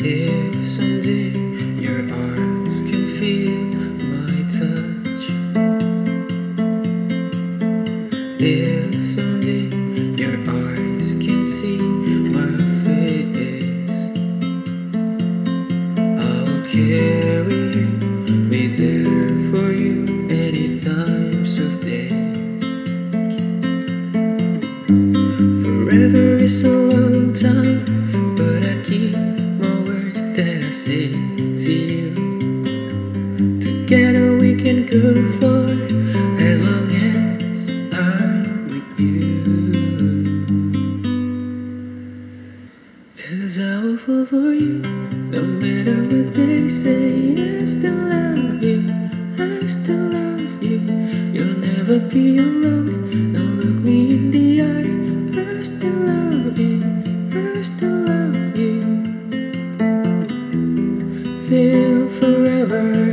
If someday your arms can feel my touch, if someday your eyes can see my face, I'll care. Say to you. Together we can go far as long as I'm with you. Cause I will fall for you, no matter what they say. I still love you, I still love you. You'll never be alone. feel forever.